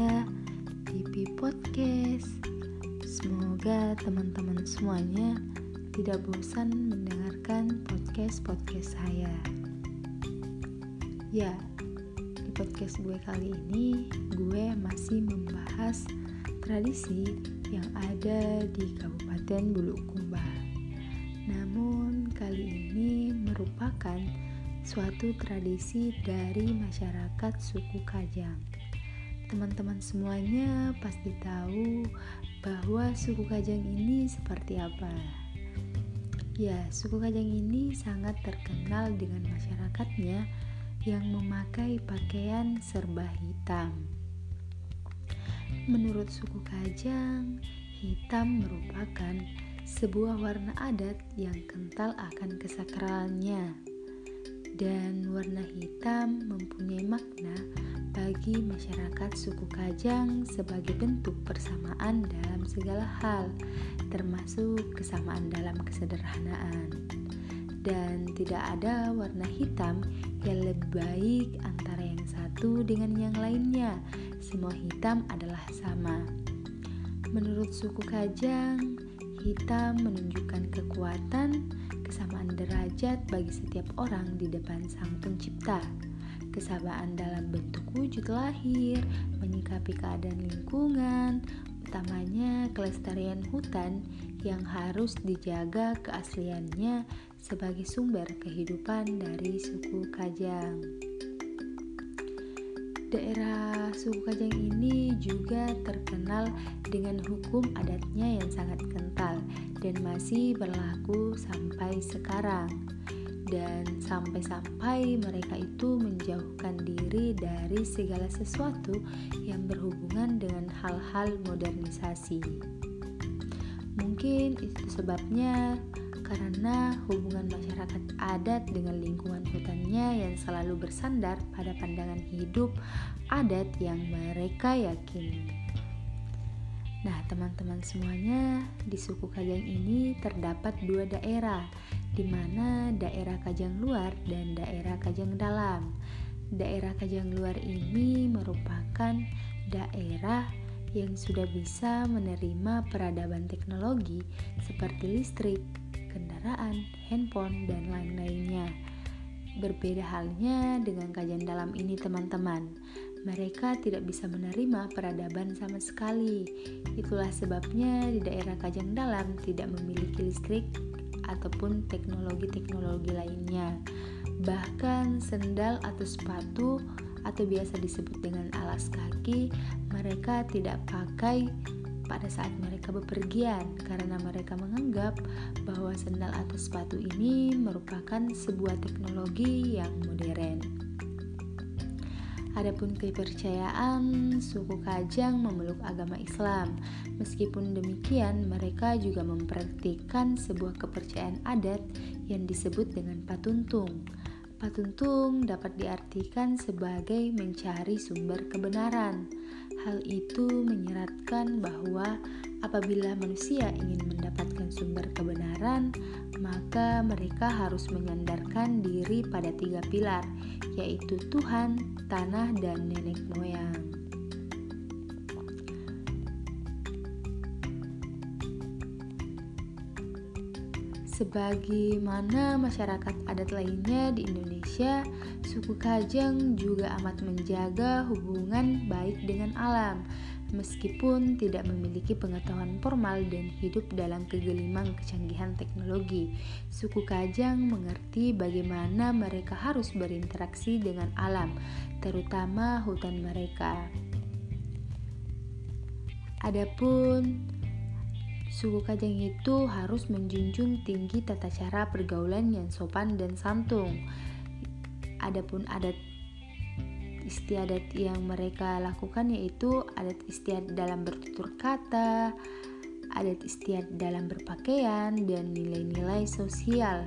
saya TV Podcast. Semoga teman-teman semuanya tidak bosan mendengarkan podcast-podcast saya. Ya, di podcast gue kali ini gue masih membahas tradisi yang ada di Kabupaten Bulukumba. Namun kali ini merupakan suatu tradisi dari masyarakat suku Kajang Teman-teman semuanya pasti tahu bahwa suku Kajang ini seperti apa. Ya, suku Kajang ini sangat terkenal dengan masyarakatnya yang memakai pakaian serba hitam. Menurut suku Kajang, hitam merupakan sebuah warna adat yang kental akan kesakralannya. Dan warna hitam mempunyai makna bagi masyarakat suku Kajang sebagai bentuk persamaan dalam segala hal, termasuk kesamaan dalam kesederhanaan. Dan tidak ada warna hitam yang lebih baik antara yang satu dengan yang lainnya. Semua hitam adalah sama. Menurut suku Kajang, hitam menunjukkan kekuatan, kesamaan derajat bagi setiap orang di depan Sang Pencipta kesabaran dalam bentuk wujud lahir, menyikapi keadaan lingkungan, utamanya kelestarian hutan yang harus dijaga keasliannya sebagai sumber kehidupan dari suku Kajang. Daerah suku Kajang ini juga terkenal dengan hukum adatnya yang sangat kental dan masih berlaku sampai sekarang dan sampai-sampai mereka itu menjauhkan diri dari segala sesuatu yang berhubungan dengan hal-hal modernisasi. Mungkin itu sebabnya karena hubungan masyarakat adat dengan lingkungan hutannya yang selalu bersandar pada pandangan hidup adat yang mereka yakini. Nah, teman-teman semuanya, di suku Kajang ini terdapat dua daerah, di mana daerah Kajang Luar dan daerah Kajang Dalam. Daerah Kajang Luar ini merupakan daerah yang sudah bisa menerima peradaban teknologi seperti listrik, kendaraan, handphone, dan lain-lainnya. Berbeda halnya dengan Kajang Dalam ini, teman-teman mereka tidak bisa menerima peradaban sama sekali. Itulah sebabnya di daerah Kajang Dalam tidak memiliki listrik ataupun teknologi-teknologi lainnya. Bahkan sendal atau sepatu atau biasa disebut dengan alas kaki, mereka tidak pakai pada saat mereka bepergian karena mereka menganggap bahwa sendal atau sepatu ini merupakan sebuah teknologi yang modern. Adapun kepercayaan, suku Kajang memeluk agama Islam. Meskipun demikian, mereka juga mempraktikkan sebuah kepercayaan adat yang disebut dengan patuntung. Patuntung dapat diartikan sebagai mencari sumber kebenaran. Hal itu menyeratkan bahwa apabila manusia ingin mendapatkan sumber kebenaran, maka mereka harus menyandarkan diri pada tiga pilar, yaitu Tuhan, tanah, dan nenek moyang. Sebagaimana masyarakat adat lainnya di Indonesia, suku Kajang juga amat menjaga hubungan baik dengan alam, meskipun tidak memiliki pengetahuan formal dan hidup dalam kegelimang kecanggihan teknologi. Suku Kajang mengerti bagaimana mereka harus berinteraksi dengan alam, terutama hutan mereka. Adapun Suku Kajang itu harus menjunjung tinggi tata cara pergaulan yang sopan dan santun. Adapun adat istiadat yang mereka lakukan yaitu adat istiadat dalam bertutur kata, adat istiadat dalam berpakaian, dan nilai-nilai sosial.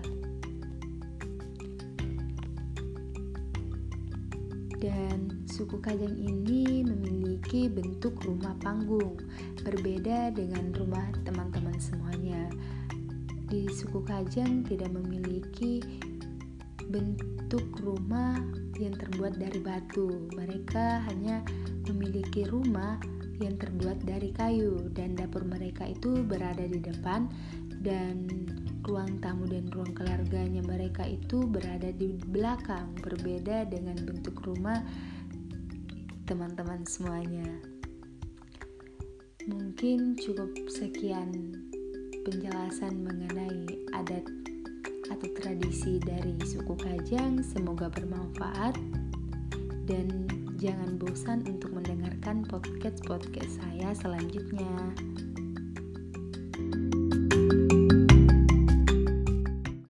Dan suku Kajang ini memiliki bentuk rumah panggung, berbeda dengan rumah teman-teman semuanya. Di suku Kajang tidak memiliki bentuk rumah yang terbuat dari batu. Mereka hanya memiliki rumah yang terbuat dari kayu dan dapur mereka itu berada di depan dan ruang tamu dan ruang keluarganya mereka itu berada di belakang berbeda dengan bentuk rumah teman-teman semuanya mungkin cukup sekian penjelasan mengenai adat atau tradisi dari suku Kajang semoga bermanfaat dan jangan bosan untuk mendengarkan podcast-podcast saya selanjutnya.